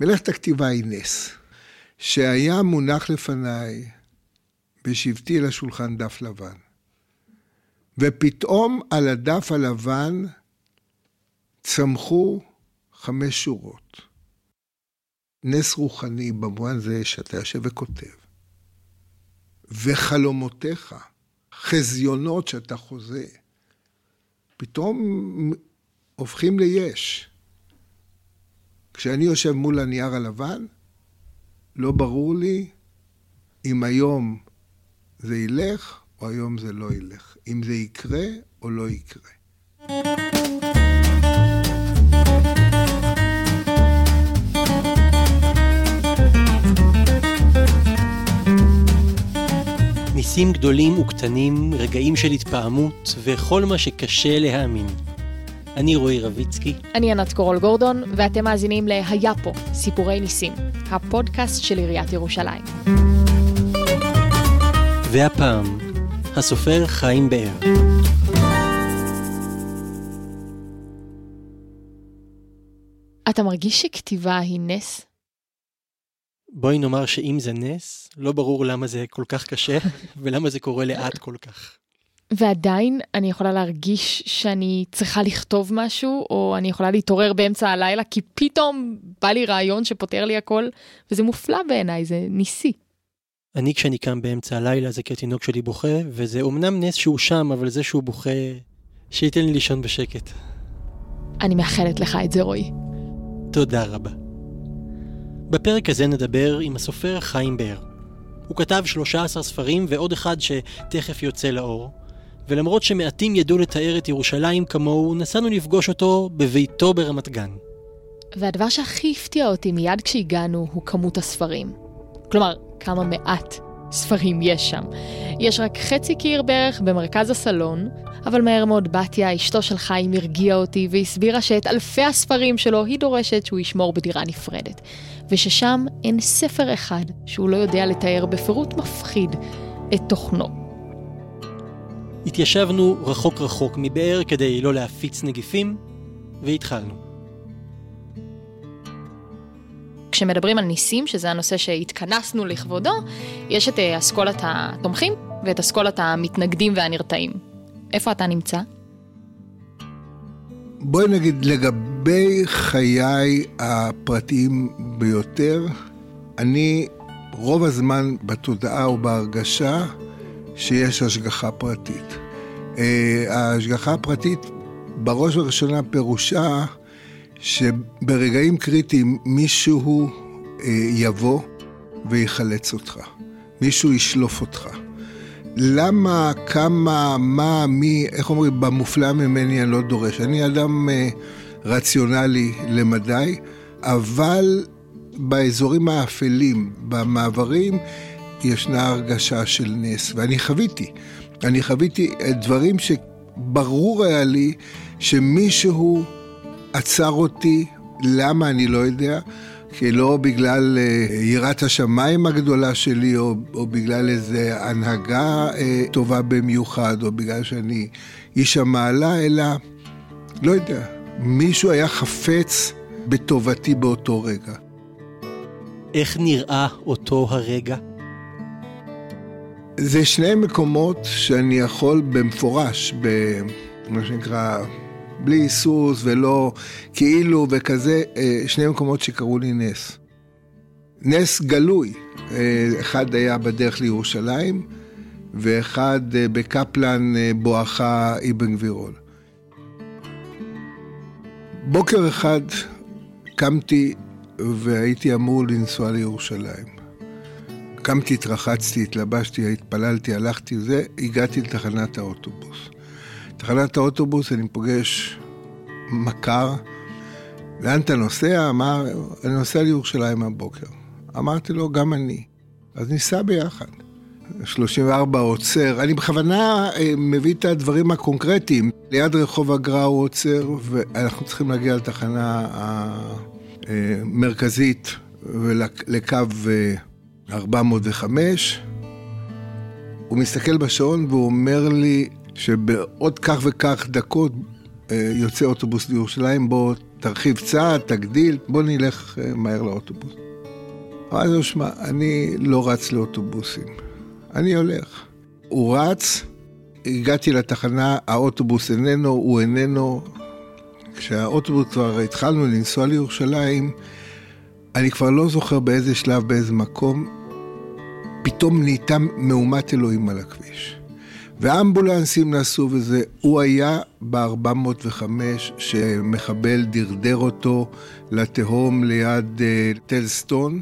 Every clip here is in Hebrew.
מלאכת הכתיבה היא נס, שהיה מונח לפניי בשבתי לשולחן דף לבן. ופתאום על הדף הלבן צמחו חמש שורות. נס רוחני במובן זה שאתה יושב וכותב, וחלומותיך, חזיונות שאתה חוזה, פתאום הופכים ליש. כשאני יושב מול הנייר הלבן, לא ברור לי אם היום זה ילך או היום זה לא ילך, אם זה יקרה או לא יקרה. ניסים גדולים וקטנים, רגעים של התפעמות וכל מה שקשה להאמין. אני רועי רביצקי. אני ענת קורול גורדון, ואתם מאזינים ל"היה פה, סיפורי ניסים", הפודקאסט של עיריית ירושלים. והפעם, הסופר חיים באר. אתה מרגיש שכתיבה היא נס? בואי נאמר שאם זה נס, לא ברור למה זה כל כך קשה, ולמה זה קורה לאט כל כך. ועדיין אני יכולה להרגיש שאני צריכה לכתוב משהו, או אני יכולה להתעורר באמצע הלילה, כי פתאום בא לי רעיון שפותר לי הכל, וזה מופלא בעיניי, זה ניסי. אני כשאני קם באמצע הלילה זה כי התינוק שלי בוכה, וזה אומנם נס שהוא שם, אבל זה שהוא בוכה, שייתן לי לישון בשקט. אני מאחלת לך את זה, רועי. תודה רבה. בפרק הזה נדבר עם הסופר חיים באר. הוא כתב 13 ספרים ועוד אחד שתכף יוצא לאור, ולמרות שמעטים ידעו לתאר את ירושלים כמוהו, נסענו לפגוש אותו בביתו ברמת גן. והדבר שהכי הפתיע אותי מיד כשהגענו הוא כמות הספרים. כלומר, כמה מעט ספרים יש שם. יש רק חצי קיר בערך במרכז הסלון, אבל מהר מאוד בתיה, אשתו של חיים, הרגיעה אותי והסבירה שאת אלפי הספרים שלו היא דורשת שהוא ישמור בדירה נפרדת. וששם אין ספר אחד שהוא לא יודע לתאר בפירוט מפחיד את תוכנו. התיישבנו רחוק רחוק מבאר כדי לא להפיץ נגיפים, והתחלנו. כשמדברים על ניסים, שזה הנושא שהתכנסנו לכבודו, יש את אה, אסכולת התומכים ואת אסכולת המתנגדים והנרתעים. איפה אתה נמצא? בואי נגיד, לגבי חיי הפרטיים ביותר, אני רוב הזמן בתודעה ובהרגשה שיש השגחה פרטית. אה, ההשגחה הפרטית בראש ובראשונה פירושה שברגעים קריטיים מישהו אה, יבוא ויחלץ אותך, מישהו ישלוף אותך. למה, כמה, מה, מי, איך אומרים, במופלא ממני אני לא דורש. אני אדם אה, רציונלי למדי, אבל באזורים האפלים, במעברים, ישנה הרגשה של נס, ואני חוויתי. אני חוויתי דברים שברור היה לי שמישהו עצר אותי, למה אני לא יודע, לא בגלל uh, יראת השמיים הגדולה שלי, או, או בגלל איזו הנהגה uh, טובה במיוחד, או בגלל שאני איש המעלה, אלא, לא יודע, מישהו היה חפץ בטובתי באותו רגע. איך נראה אותו הרגע? זה שני מקומות שאני יכול במפורש, במה שנקרא, בלי היסוס ולא כאילו וכזה, אה, שני מקומות שקראו לי נס. נס גלוי, אה, אחד היה בדרך לירושלים, ואחד אה, בקפלן בואכה אבן גבירול. בוקר אחד קמתי והייתי אמור לנסוע לירושלים. קמתי, התרחצתי, התלבשתי, התפללתי, הלכתי, זה, הגעתי לתחנת האוטובוס. תחנת האוטובוס אני פוגש מכר, לאן אתה נוסע? אמר, אני נוסע לירושלים הבוקר. אמרתי לו, גם אני. אז ניסע ביחד. 34 עוצר, אני בכוונה אה, מביא את הדברים הקונקרטיים. ליד רחוב אגרה הוא עוצר, ואנחנו צריכים להגיע לתחנה המרכזית ולקו 405. הוא מסתכל בשעון והוא אומר לי שבעוד כך וכך דקות אה, יוצא אוטובוס לירושלים, בוא תרחיב קצת, תגדיל, בוא נלך אה, מהר לאוטובוס. אמרתי לו, שמע, אני לא רץ לאוטובוסים, אני הולך. הוא רץ, הגעתי לתחנה, האוטובוס איננו, הוא איננו. כשהאוטובוס כבר התחלנו לנסוע לירושלים, אני כבר לא זוכר באיזה שלב, באיזה מקום, פתאום נהייתה מהומת אלוהים על הכביש. ואמבולנסים נסעו וזה, הוא היה ב-405 שמחבל דרדר אותו לתהום ליד uh, תל סטון,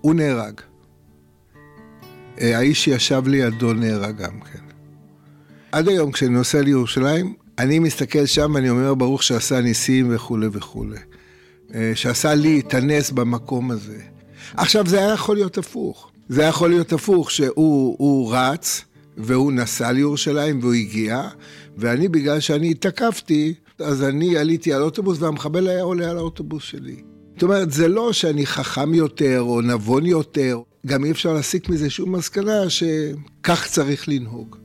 הוא נהרג. Uh, האיש שישב לידו נהרג גם כן. עד היום כשאני נוסע לירושלים, אני מסתכל שם, אני אומר ברוך שעשה ניסים וכולי וכולי. Uh, שעשה לי את הנס במקום הזה. עכשיו זה היה יכול להיות הפוך. זה היה יכול להיות הפוך, שהוא רץ, והוא נסע לירושלים והוא הגיע, ואני, בגלל שאני התקפתי, אז אני עליתי על אוטובוס והמחבל היה עולה על האוטובוס שלי. זאת אומרת, זה לא שאני חכם יותר או נבון יותר, גם אי אפשר להסיק מזה שום מסקנה שכך צריך לנהוג.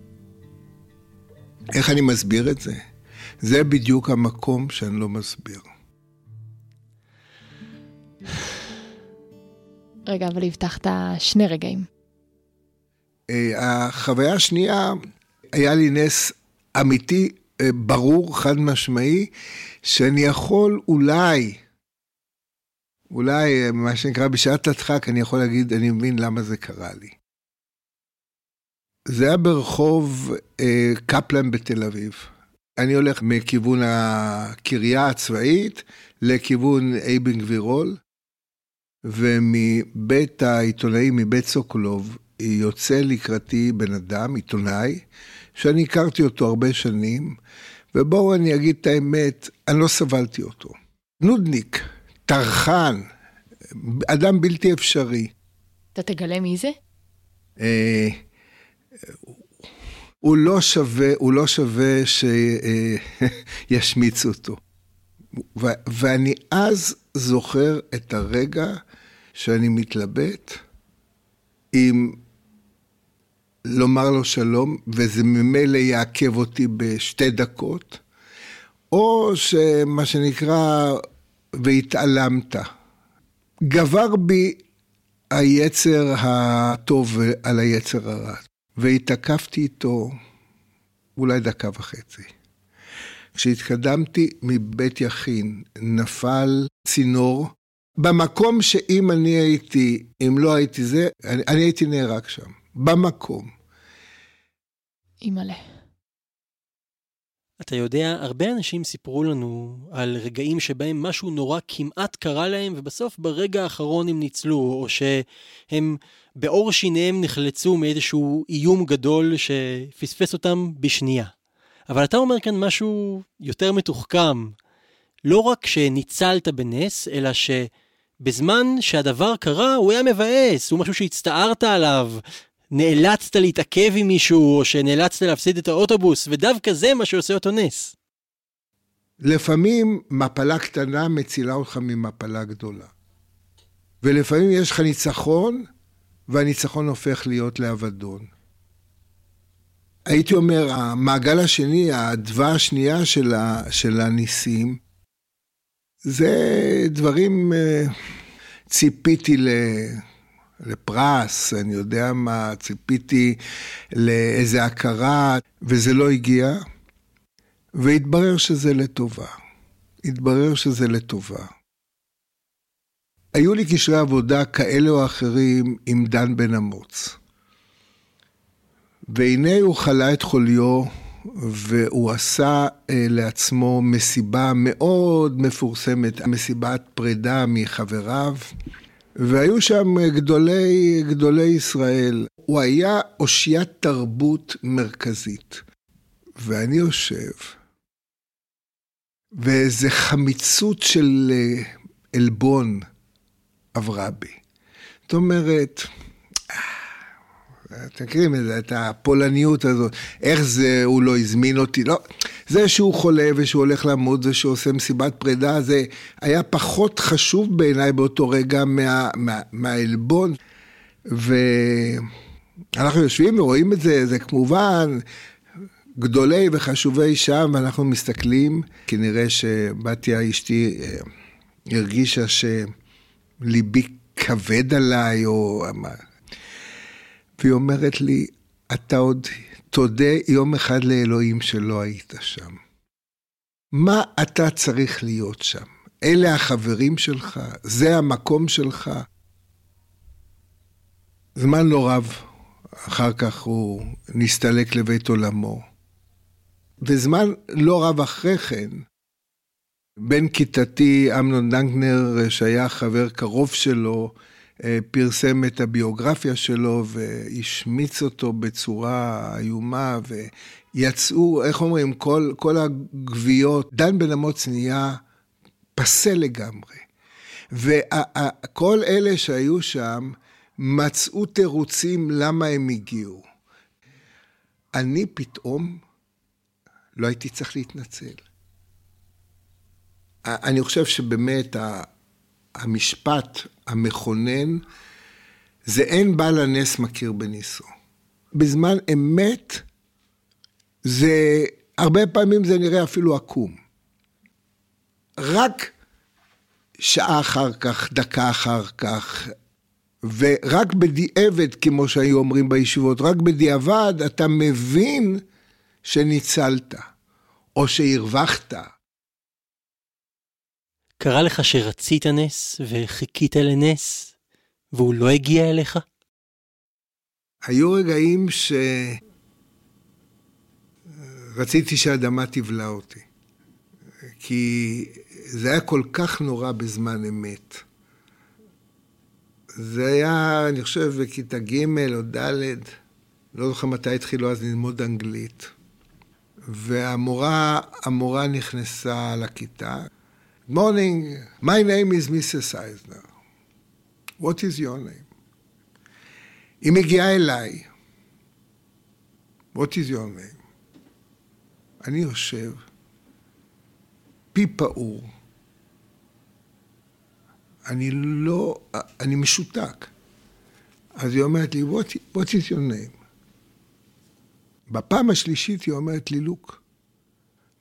איך אני מסביר את זה? זה בדיוק המקום שאני לא מסביר. רגע, אבל הבטחת שני רגעים. אה, החוויה השנייה, היה לי נס אמיתי, אה, ברור, חד משמעי, שאני יכול אולי, אולי, אה, מה שנקרא, בשעת הדחק, אני יכול להגיד, אני מבין למה זה קרה לי. זה היה ברחוב אה, קפלן בתל אביב. אני הולך מכיוון הקריה הצבאית לכיוון אייבן גבירול, ומבית העיתונאי, מבית סוקולוב, יוצא לקראתי בן אדם, עיתונאי, שאני הכרתי אותו הרבה שנים, ובואו אני אגיד את האמת, אני לא סבלתי אותו. נודניק, טרחן, אדם בלתי אפשרי. אתה תגלה מי זה? אה, הוא לא שווה, הוא לא שווה שישמיצו אותו. ואני אז זוכר את הרגע שאני מתלבט אם לומר לו שלום, וזה ממילא יעכב אותי בשתי דקות, או שמה שנקרא, והתעלמת. גבר בי היצר הטוב על היצר הרע, והתעקפתי איתו אולי דקה וחצי. כשהתקדמתי מבית יכין, נפל צינור, במקום שאם אני הייתי, אם לא הייתי זה, אני, אני הייתי נהרג שם. במקום. אימא'לה. אתה יודע, הרבה אנשים סיפרו לנו על רגעים שבהם משהו נורא כמעט קרה להם, ובסוף ברגע האחרון הם ניצלו, או שהם בעור שיניהם נחלצו מאיזשהו איום גדול שפספס אותם בשנייה. אבל אתה אומר כאן משהו יותר מתוחכם. לא רק שניצלת בנס, אלא שבזמן שהדבר קרה הוא היה מבאס, הוא משהו שהצטערת עליו, נאלצת להתעכב עם מישהו, או שנאלצת להפסיד את האוטובוס, ודווקא זה מה שעושה אותו נס. לפעמים מפלה קטנה מצילה אותך ממפלה גדולה. ולפעמים יש לך ניצחון, והניצחון הופך להיות לאבדון. הייתי אומר, המעגל השני, האדווה השנייה של, ה, של הניסים, זה דברים, אה, ציפיתי ל... לפרס, אני יודע מה, ציפיתי לאיזה הכרה, וזה לא הגיע, והתברר שזה לטובה. התברר שזה לטובה. היו לי קשרי עבודה כאלה או אחרים עם דן בן אמוץ. והנה הוא חלה את חוליו, והוא עשה אה, לעצמו מסיבה מאוד מפורסמת, מסיבת פרידה מחבריו. והיו שם גדולי, גדולי ישראל. הוא היה אושיית תרבות מרכזית. ואני יושב, ואיזה חמיצות של אה, עלבון עברה בי. זאת אומרת, אתם מכירים את הפולניות הזאת, איך זה, הוא לא הזמין אותי, לא, זה שהוא חולה ושהוא הולך למות זה שהוא עושה מסיבת פרידה, זה היה פחות חשוב בעיניי באותו רגע מה, מה, מהעלבון. ואנחנו יושבים ורואים את זה, זה כמובן, גדולי וחשובי שם, ואנחנו מסתכלים, כנראה שבתיה אשתי אה, הרגישה שליבי כבד עליי, או... והיא אומרת לי, אתה עוד תודה יום אחד לאלוהים שלא היית שם. מה אתה צריך להיות שם? אלה החברים שלך? זה המקום שלך? זמן לא רב אחר כך הוא נסתלק לבית עולמו. וזמן לא רב אחרי כן, בן כיתתי אמנון דנקנר, שהיה חבר קרוב שלו, פרסם את הביוגרפיה שלו והשמיץ אותו בצורה איומה, ויצאו, איך אומרים, כל, כל הגוויות, דן בן אמוץ נהיה פסה לגמרי. וכל אלה שהיו שם מצאו תירוצים למה הם הגיעו. אני פתאום לא הייתי צריך להתנצל. אני חושב שבאמת המשפט המכונן זה אין בעל הנס מכיר בניסו. בזמן אמת זה, הרבה פעמים זה נראה אפילו עקום. רק שעה אחר כך, דקה אחר כך, ורק בדיעבד, כמו שהיו אומרים בישיבות, רק בדיעבד אתה מבין שניצלת, או שהרווחת. קרה לך שרצית נס וחיכית לנס, והוא לא הגיע אליך? היו רגעים שרציתי שהאדמה תבלע אותי, כי זה היה כל כך נורא בזמן אמת. זה היה, אני חושב, בכיתה ג' או ד', לא זוכר מתי התחילו אז ללמוד אנגלית. והמורה, המורה נכנסה לכיתה. Morning, my name is Mrs. Eisner. What is your name? היא מגיעה אליי. What is your name? אני יושב, פי פעור. אני לא, אני משותק. אז היא אומרת לי, what, what is your name? בפעם השלישית היא אומרת לי, look,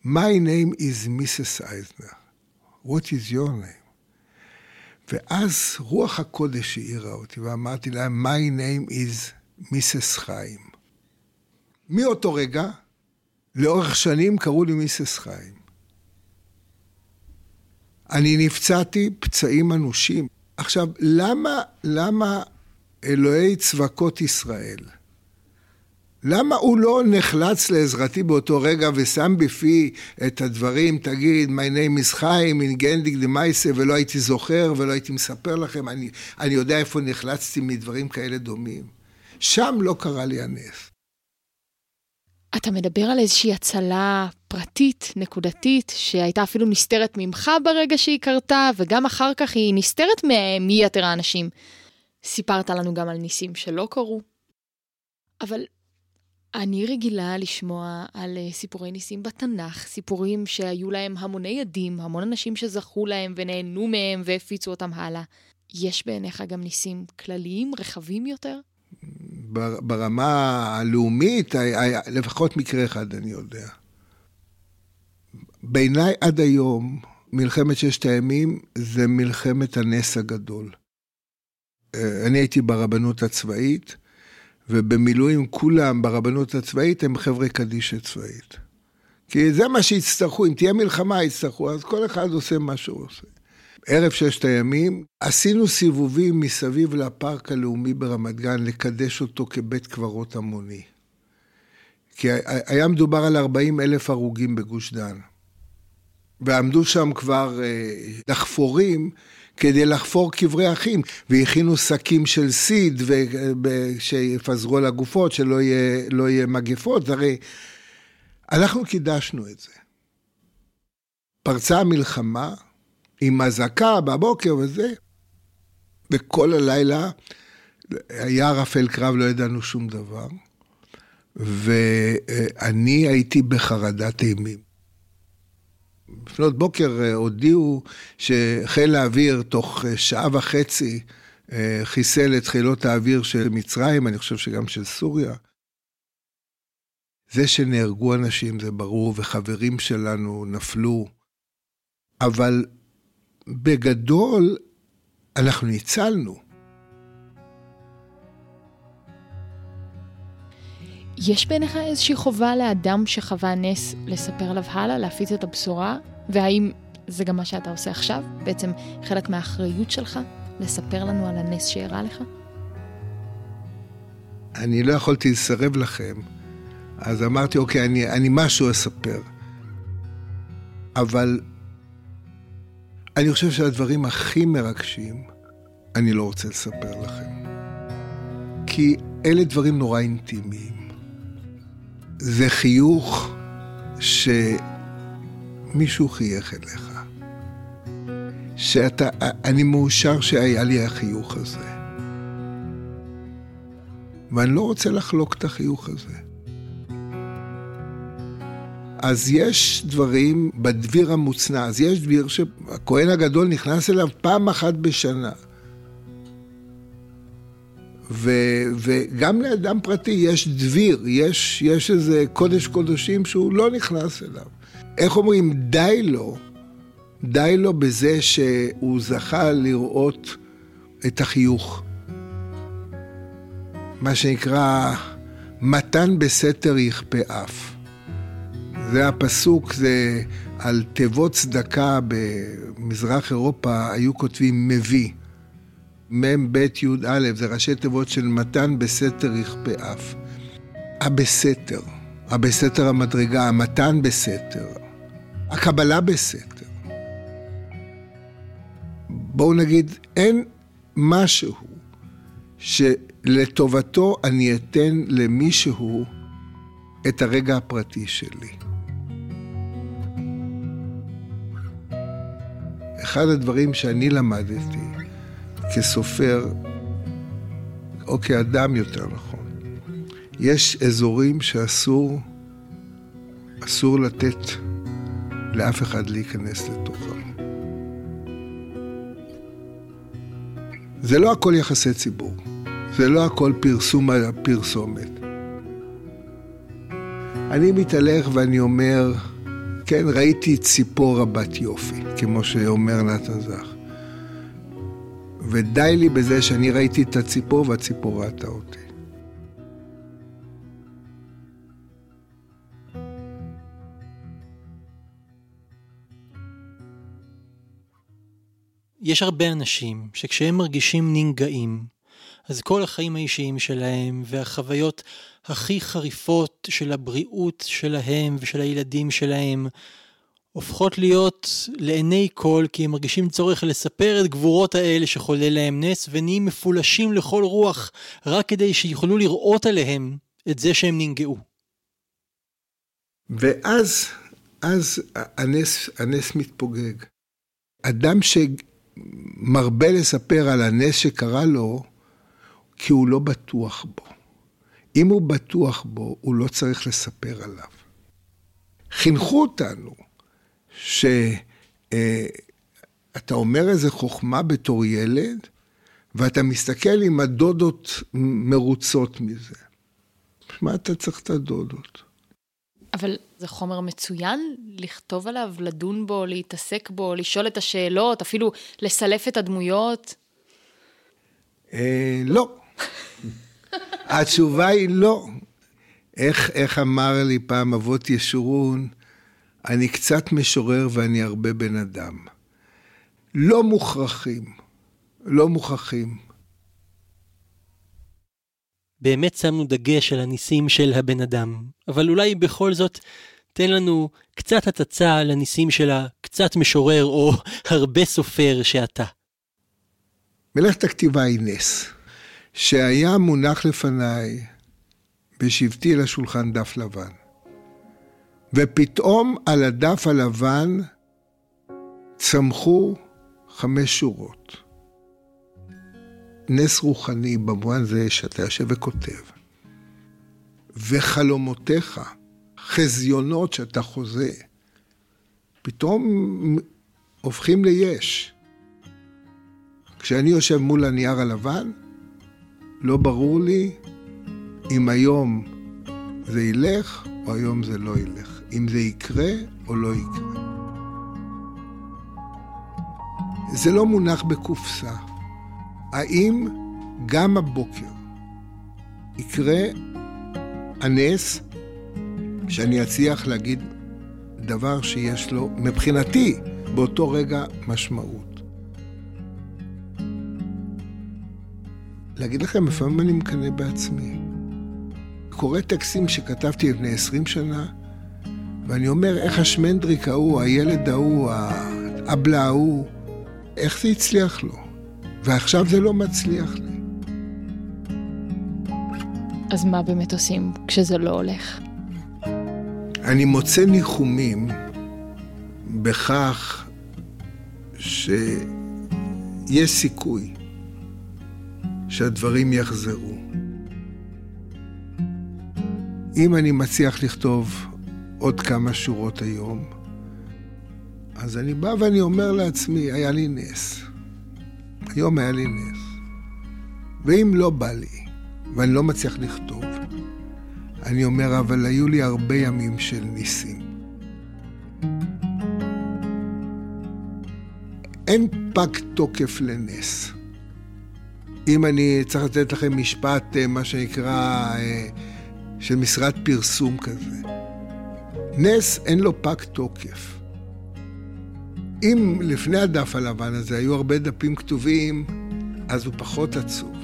my name is Mrs. Eisner. What is your name? ואז רוח הקודש העירה אותי, ואמרתי לה, my name is מיסס חיים. מאותו רגע, לאורך שנים קראו לי מיסס חיים. אני נפצעתי פצעים אנושים. עכשיו, למה, למה אלוהי צבקות ישראל, למה הוא לא נחלץ לעזרתי באותו רגע ושם בפי את הדברים, תגיד, my name is חיים, in גנדיק דמייסה, ולא הייתי זוכר ולא הייתי מספר לכם, אני, אני יודע איפה נחלצתי מדברים כאלה דומים. שם לא קרה לי הנס. אתה מדבר על איזושהי הצלה פרטית, נקודתית, שהייתה אפילו נסתרת ממך ברגע שהיא קרתה, וגם אחר כך היא נסתרת מיתר האנשים. סיפרת לנו גם על ניסים שלא קרו. אבל אני רגילה לשמוע על אה, סיפורי ניסים בתנ"ך, סיפורים שהיו להם המוני עדים, המון אנשים שזכו להם ונהנו מהם והפיצו אותם הלאה. יש בעיניך גם ניסים כלליים, רחבים יותר? ברמה הלאומית, לפחות מקרה אחד אני יודע. בעיניי עד היום, מלחמת ששת הימים זה מלחמת הנס הגדול. אה, אני הייתי ברבנות הצבאית, ובמילואים כולם ברבנות הצבאית הם חבר'ה קדישא צבאית. כי זה מה שיצטרכו, אם תהיה מלחמה יצטרכו, אז כל אחד עושה מה שהוא עושה. ערב ששת הימים, עשינו סיבובים מסביב לפארק הלאומי ברמת גן, לקדש אותו כבית קברות המוני. כי היה מדובר על 40 אלף הרוגים בגוש דן. ועמדו שם כבר אה, דחפורים כדי לחפור קברי אחים, והכינו שקים של סיד שיפזרו על הגופות, שלא יהיה, לא יהיה מגפות, הרי אנחנו קידשנו את זה. פרצה המלחמה עם אזעקה בבוקר וזה, וכל הלילה היה ערפל קרב, לא ידענו שום דבר, ואני הייתי בחרדת אימים. לפנות בוקר אה, הודיעו שחיל האוויר תוך אה, שעה וחצי אה, חיסל את חילות האוויר של מצרים, אני חושב שגם של סוריה. זה שנהרגו אנשים זה ברור, וחברים שלנו נפלו, אבל בגדול אנחנו ניצלנו. יש בעיניך איזושהי חובה לאדם שחווה נס לספר עליו הלאה, להפיץ את הבשורה? והאם זה גם מה שאתה עושה עכשיו? בעצם חלק מהאחריות שלך לספר לנו על הנס שאירע לך? אני לא יכולתי לסרב לכם, אז אמרתי, אוקיי, אני, אני משהו אספר. אבל אני חושב שהדברים הכי מרגשים, אני לא רוצה לספר לכם. כי אלה דברים נורא אינטימיים. זה חיוך שמישהו חייך אליך. שאתה, אני מאושר שהיה לי החיוך הזה. ואני לא רוצה לחלוק את החיוך הזה. אז יש דברים בדביר המוצנע, אז יש דביר שהכהן הגדול נכנס אליו פעם אחת בשנה. ו, וגם לאדם פרטי יש דביר, יש, יש איזה קודש קודשים שהוא לא נכנס אליו. איך אומרים, די לו, די לו בזה שהוא זכה לראות את החיוך. מה שנקרא, מתן בסתר יכפה אף. זה הפסוק, זה על תיבות צדקה במזרח אירופה היו כותבים מביא. מ"ב י"א, זה ראשי תיבות של מתן בסתר יכפה אף. הבסתר, הבסתר המדרגה, המתן בסתר, הקבלה בסתר. בואו נגיד, אין משהו שלטובתו אני אתן למישהו את הרגע הפרטי שלי. אחד הדברים שאני למדתי כסופר, או כאדם יותר נכון, יש אזורים שאסור, אסור לתת לאף אחד להיכנס לתוכם. זה לא הכל יחסי ציבור, זה לא הכל פרסום הפרסומת. אני מתהלך ואני אומר, כן, ראיתי ציפור רבת יופי, כמו שאומר נתן זך. ודי לי בזה שאני ראיתי את הציפור והציפור ראתה אותי. יש הרבה אנשים שכשהם מרגישים ננגעים, אז כל החיים האישיים שלהם והחוויות הכי חריפות של הבריאות שלהם ושל הילדים שלהם הופכות להיות לעיני כל כי הם מרגישים צורך לספר את גבורות האלה שחולל להם נס ונהיים מפולשים לכל רוח רק כדי שיוכלו לראות עליהם את זה שהם ננגעו. ואז, אז הנס, הנס מתפוגג. אדם שמרבה לספר על הנס שקרה לו, כי הוא לא בטוח בו. אם הוא בטוח בו, הוא לא צריך לספר עליו. חינכו אותנו שאתה אה, אומר איזה חוכמה בתור ילד, ואתה מסתכל אם הדודות מרוצות מזה. מה אתה צריך את הדודות? אבל זה חומר מצוין לכתוב עליו, לדון בו, להתעסק בו, לשאול את השאלות, אפילו לסלף את הדמויות? אה, לא. התשובה היא לא. איך, איך אמר לי פעם אבות ישורון, אני קצת משורר ואני הרבה בן אדם. לא מוכרחים, לא מוכרחים. באמת שמנו דגש על הניסים של הבן אדם, אבל אולי בכל זאת תן לנו קצת הצצה על הניסים של הקצת משורר או הרבה סופר שאתה. מלאכת הכתיבה היא נס. שהיה מונח לפניי בשבתי לשולחן דף לבן. ופתאום על הדף הלבן צמחו חמש שורות. נס רוחני במובן זה שאתה יושב וכותב. וחלומותיך, חזיונות שאתה חוזה, פתאום הופכים ליש. כשאני יושב מול הנייר הלבן, לא ברור לי אם היום זה ילך או היום זה לא ילך. אם זה יקרה או לא יקרה. זה לא מונח בקופסה. האם גם הבוקר יקרה הנס שאני אצליח להגיד דבר שיש לו, מבחינתי, באותו רגע משמעות. להגיד לכם, לפעמים אני מקנא בעצמי. קורא טקסטים שכתבתי לפני עשרים שנה, ואני אומר, איך השמנדריק ההוא, הילד ההוא, האבלה ההוא, איך זה הצליח לו? ועכשיו זה לא מצליח לי. אז מה באמת עושים כשזה לא הולך? אני מוצא ניחומים בכך שיש סיכוי שהדברים יחזרו. אם אני מצליח לכתוב עוד כמה שורות היום, אז אני בא ואני אומר לעצמי, היה לי נס. היום היה לי נס. ואם לא בא לי, ואני לא מצליח לכתוב, אני אומר, אבל היו לי הרבה ימים של ניסים. אין פג תוקף לנס. אם אני צריך לתת לכם משפט, אה, מה שנקרא, אה, של משרד פרסום כזה. נס אין לו פג תוקף. אם לפני הדף הלבן הזה היו הרבה דפים כתובים, אז הוא פחות עצוב.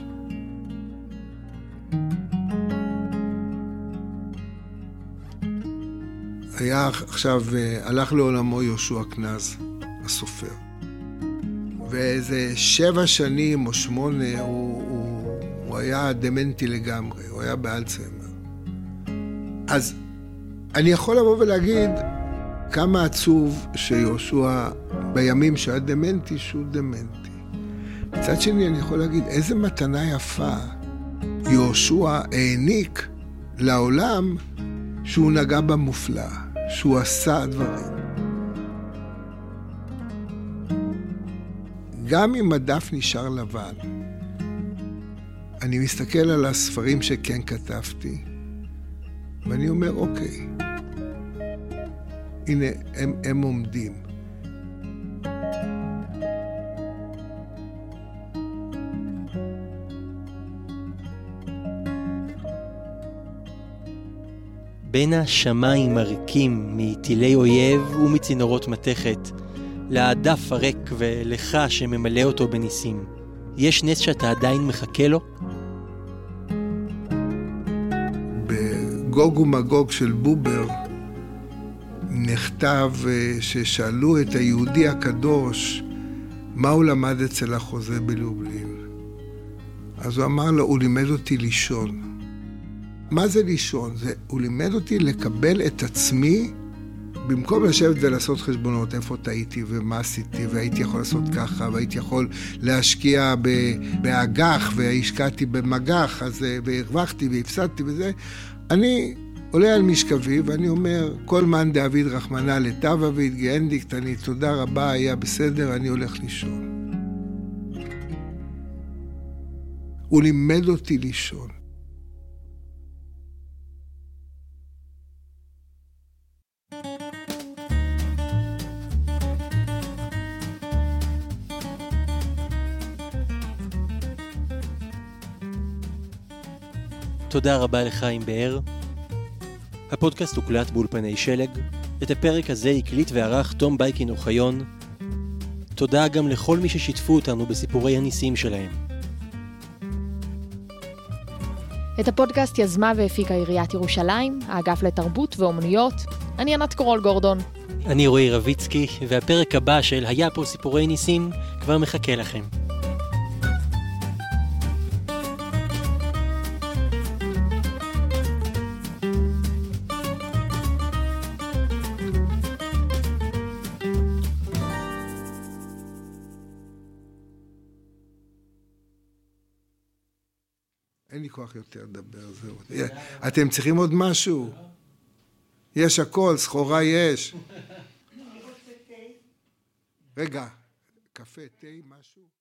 היה עכשיו, אה, הלך לעולמו יהושע קנז, הסופר. ואיזה שבע שנים או שמונה הוא, הוא, הוא היה דמנטי לגמרי, הוא היה באלצהיימר. אז אני יכול לבוא ולהגיד כמה עצוב שיהושע בימים שהיה דמנטי, שהוא דמנטי. מצד שני, אני יכול להגיד, איזה מתנה יפה יהושע העניק לעולם שהוא נגע במופלא. שהוא עשה דברים. גם אם הדף נשאר לבן, אני מסתכל על הספרים שכן כתבתי, ואני אומר, אוקיי, הנה, הם, הם עומדים. בין השמיים הריקים מטילי אויב ומצינורות מתכת, לדף הריק ולך שממלא אותו בניסים, יש נס שאתה עדיין מחכה לו? בגוג ומגוג של בובר נכתב אה, ששאלו את היהודי הקדוש מה הוא למד אצל החוזה בלובלין. אז הוא אמר לו, הוא לימד אותי לישון. מה זה לישון? זה, הוא לימד אותי לקבל את עצמי במקום לשבת ולעשות חשבונות, איפה טעיתי ומה עשיתי, והייתי יכול לעשות ככה, והייתי יכול להשקיע באג"ח, והשקעתי במג"ח, אז, אה, והרווחתי והפסדתי וזה, אני עולה על משכבי ואני אומר, כל מאן דאביד רחמנא לטב אביד גאנדיקט, אני תודה רבה, היה בסדר, אני הולך לישון. הוא לימד אותי לישון. תודה רבה לחיים באר. הפודקאסט הוקלט באולפני שלג. את הפרק הזה הקליט וערך תום בייקין אוחיון. תודה גם לכל מי ששיתפו אותנו בסיפורי הניסים שלהם. את הפודקאסט יזמה והפיקה עיריית ירושלים, האגף לתרבות ואומנויות. אני ענת קורול גורדון. אני רועי רביצקי, והפרק הבא של היה פה סיפורי ניסים כבר מחכה לכם. יותר לדבר, זהו. אתם צריכים עוד משהו? יש הכל, סחורה יש. רגע, קפה, תה, משהו?